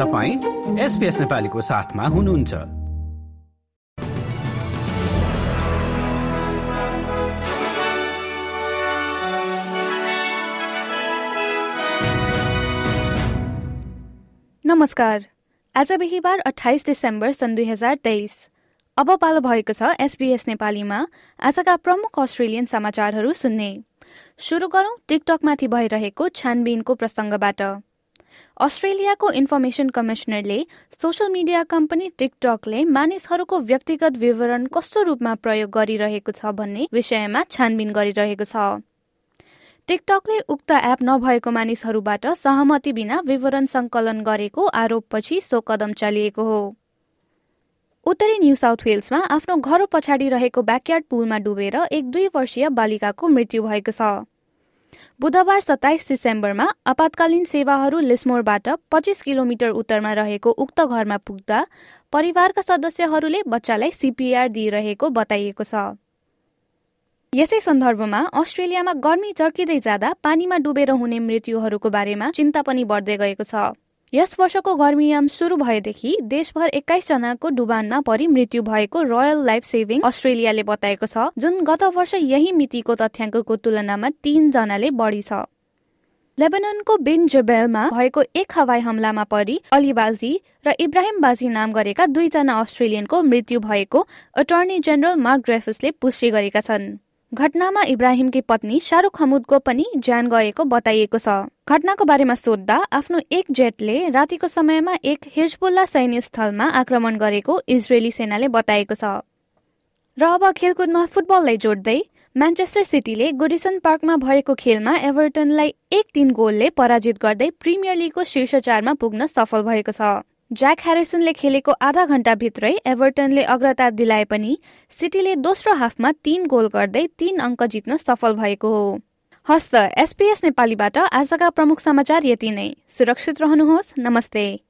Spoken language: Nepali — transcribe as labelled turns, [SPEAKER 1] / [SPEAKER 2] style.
[SPEAKER 1] तपाईँ एसपिएस नेपालीको साथमा हुनुहुन्छ।
[SPEAKER 2] नमस्कार। आज बिहिबार अठाइस डिसेम्बर सन् दुई हजार तेइस। अब पालो भएको छ एसबीएस नेपालीमा। आजका प्रमुख अस्ट्रेलियन समाचारहरू सुन्ने। सुरु गरौं टिकटकमाथि भइरहेको छानबिनको प्रसङ्गबाट। अस्ट्रेलियाको इन्फर्मेसन कमिसनरले सोसियल मिडिया कम्पनी टिकटकले मानिसहरूको व्यक्तिगत विवरण कस्तो रूपमा प्रयोग गरिरहेको छ भन्ने विषयमा छानबिन गरिरहेको छ। टिकटकले उक्त एप नभएको मानिसहरूबाट सहमति बिना विवरण संकलन गरेको आरोपपछि सो कदम चालिएको हो। उत्तरी न्यू साउथ वेल्समा आफ्नो घर पछाडि रहेको ब्याकयार्ड पुलमा डुबेर एक दुई वर्षीय बालिकाको मृत्यु भएको छ। बुधबार सत्ताइस डिसेम्बरमा आपतकालीन सेवाहरू लिस्मोरबाट पच्चिस किलोमिटर उत्तरमा रहेको उक्त घरमा पुग्दा परिवारका सदस्यहरूले बच्चालाई सिपिआर दिइरहेको बताइएको छ। यसै सन्दर्भमा अस्ट्रेलियामा गर्मी चर्किँदै जाँदा पानीमा डुबेर हुने मृत्युहरूको बारेमा चिन्ता पनि बढ्दै गएको छ। यस वर्षको गर्मीयाम सुरु भएदेखि देशभर एक्काइसजनाको डुबानमा परि मृत्यु भएको रोयल लाइफ सेभिङ अस्ट्रेलियाले बताएको छ जुन गत वर्ष यही मितिको तथ्याङ्कको तुलनामा तीनजनाले बढी छ। लेबननको बिन जबेलमा भएको एक हवाई हमलामा परि अलिबाजी र इब्राहिम बाजी नाम गरेका दुईजना अस्ट्रेलियनको मृत्यु भएको अटर्नी जेनरल मार्क ड्रेफसले पुष्टि गरेका छन्। घटनामा इब्राहिमकी पत्नी शाहरुख हमुदको पनि ज्यान गएको बताइएको छ। घटनाको बारेमा सोद्धा आफ्नो एक जेटले रातिको समयमा एक हिजबुल्ला सैन्य स्थलमा आक्रमण गरेको इजरायली सेनाले बताएको छ। र अब खेलकुदमा फुटबललाई जोड्दै म्यान्चेस्टर सिटीले गुडिसन पार्कमा भएको खेलमा एभर्टनलाई एक तीन गोलले पराजित गर्दै प्रिमियर लिगको शीर्ष चारमा पुग्न सफल भएको छ। ज्याक ह्यारिसनले खेलेको आधा घण्टाभित्रै एभर्टनले अग्रता दिलाए पनि सिटीले दोस्रो हाफमा तीन गोल गर्दै तीन अङ्क जित्न सफल भएको हो। हस्त एसपीएस नेपालीबाट आजका प्रमुख समाचार यति नै। सुरक्षित रहनुहोस्। नमस्ते।